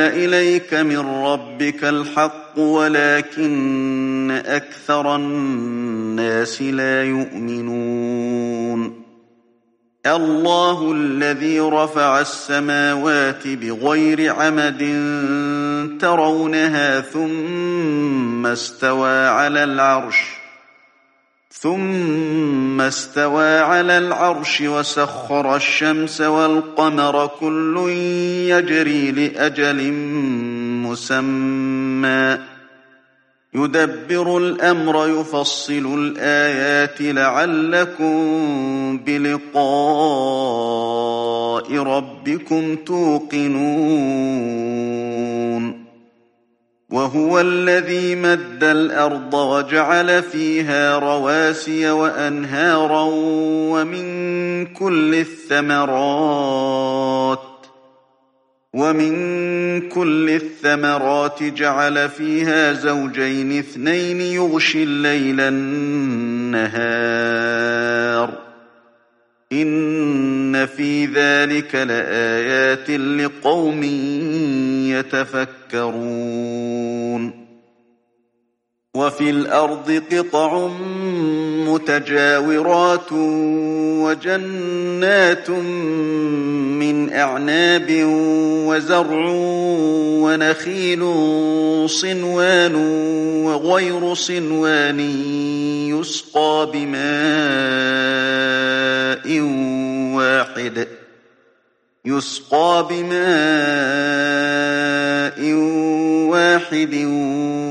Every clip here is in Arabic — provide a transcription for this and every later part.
أنزل إليك من ربك الحق ولكن أكثر الناس لا يؤمنون. الله الذي رفع السماوات بغير عمد ترونها ثم استوى على العرش. ثم استوى على العرش وسخر الشمس والقمر كل يجري لأجل مسمى. يدبر الأمر يفصل الآيات لعلكم بلقاء ربكم توقنون. وهو الذي مد الأرض وجعل فيها رواسي وأنهارا ومن كل الثمرات ومن كل الثمرات جعل فيها زوجين اثنين يغشي الليل النهار إن في ذلك لآيات لقوم يتفكرون وفي الأرض قطع متجاورات وجنات من أعناب وزرع ونخيل صنوان وغير صنوان يسقى بماء واحد يسقى بماء واحد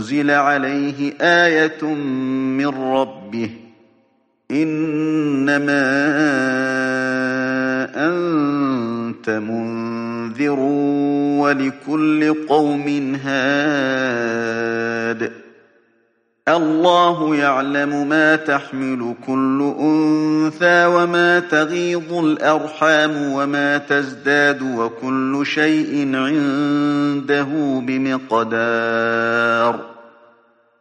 أنزل عليه آية من ربه. إنما أنت منذر ولكل قوم هاد. الله يعلم ما تحمل كل أنثى وما تغيض الأرحام وما تزداد وكل شيء عنده بمقدار.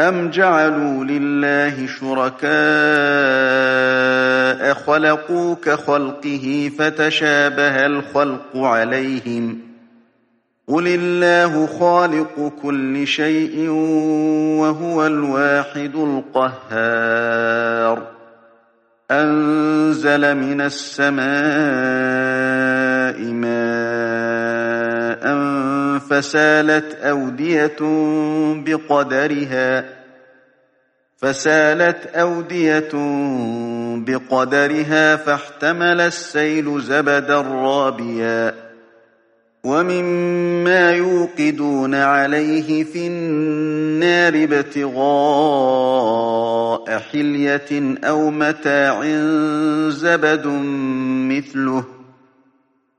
أم جعلوا لله شركاء خلقوا كخلقه فتشابه الخلق عليهم قل الله خالق كل شيء وهو الواحد القهار أنزل من السماء فسالت أودية بقدرها. فسالت أودية بقدرها فاحتمل السيل زبدا رابيا. ومما يوقدون عليه في النار ابتغاء حلية أو متاع زبد مثله.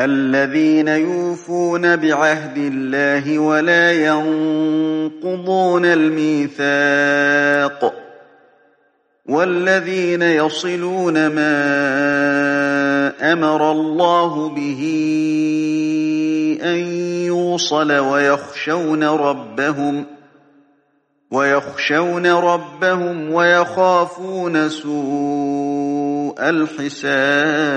الذين يوفون بعهد الله ولا ينقضون الميثاق والذين يصلون ما أمر الله به أن يوصل ويخشون ربهم ۖ ويخشون ربهم ويخافون سوء الحساب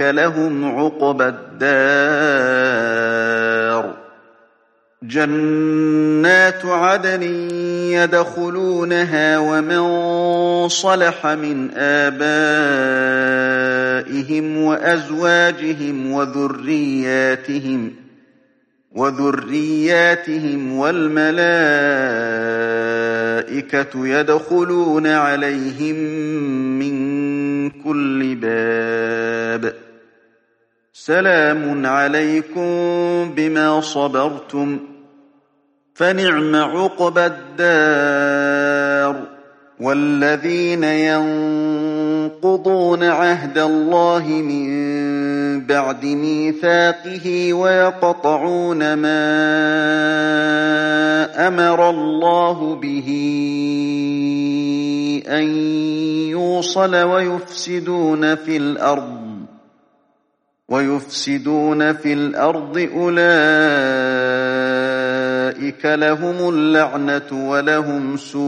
لهم عقبى الدار. جنات عدن يدخلونها ومن صلح من آبائهم وأزواجهم وذرياتهم وذرياتهم والملائكة يدخلون عليهم من كل باب. سلام عليكم بما صبرتم. فنعم عقبى الدار. والذين ينقضون عهد الله من بعد ميثاقه ويقطعون ما أمر الله به. أن يوصل ويفسدون في الأرض ويفسدون في الأرض أولئك لهم اللعنة ولهم سوء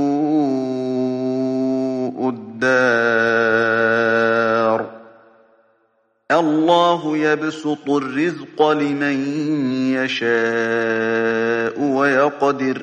الدار الله يبسط الرزق لمن يشاء ويقدر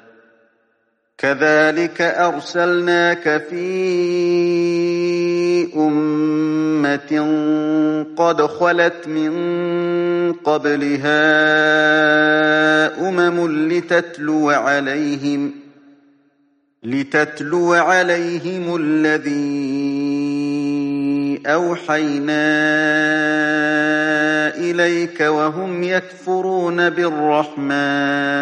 كذلك أرسلناك في أمة قد خلت من قبلها أمم لتتلو عليهم لتتلو عليهم الذي أوحينا إليك وهم يكفرون بالرحمن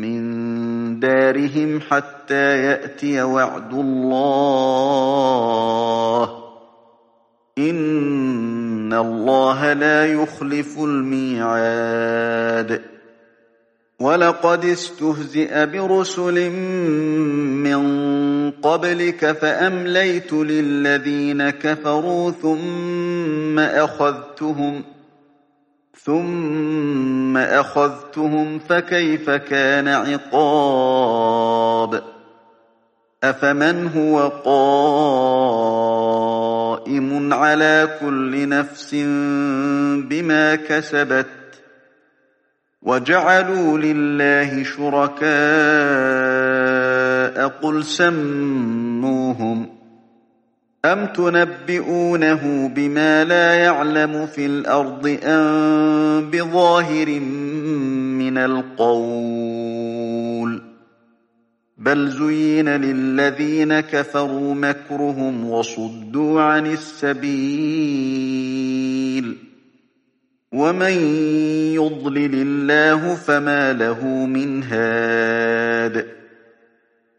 دارهم حتى يأتي وعد الله. إن الله لا يخلف الميعاد. ولقد استهزئ برسل من قبلك فأمليت للذين كفروا ثم أخذتهم ۖ ثم أخذتهم فكيف كان عقاب أفمن هو قائم على كل نفس بما كسبت وجعلوا لله شركاء قل سموهم أم تنبئونه بما لا يعلم في الأرض أم بظاهر من القول بل زين للذين كفروا مكرهم وصدوا عن السبيل ومن يضلل الله فما له من هاد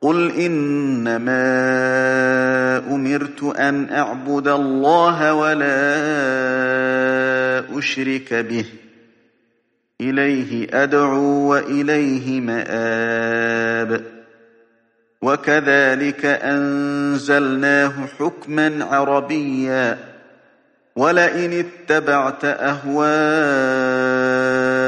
قل إنما أمرت أن أعبد الله ولا أشرك به إليه أدعو وإليه مآب وكذلك أنزلناه حكما عربيا ولئن اتبعت أهواءهم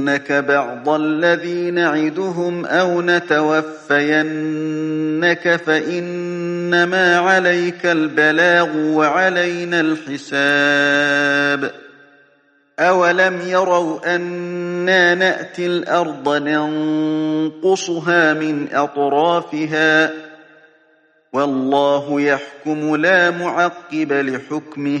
نرينك بعض الذي نعدهم أو نتوفينك فإنما عليك البلاغ وعلينا الحساب. أولم يروا أنا نأتي الأرض ننقصها من أطرافها؟ والله يحكم لا معقب لحكمه.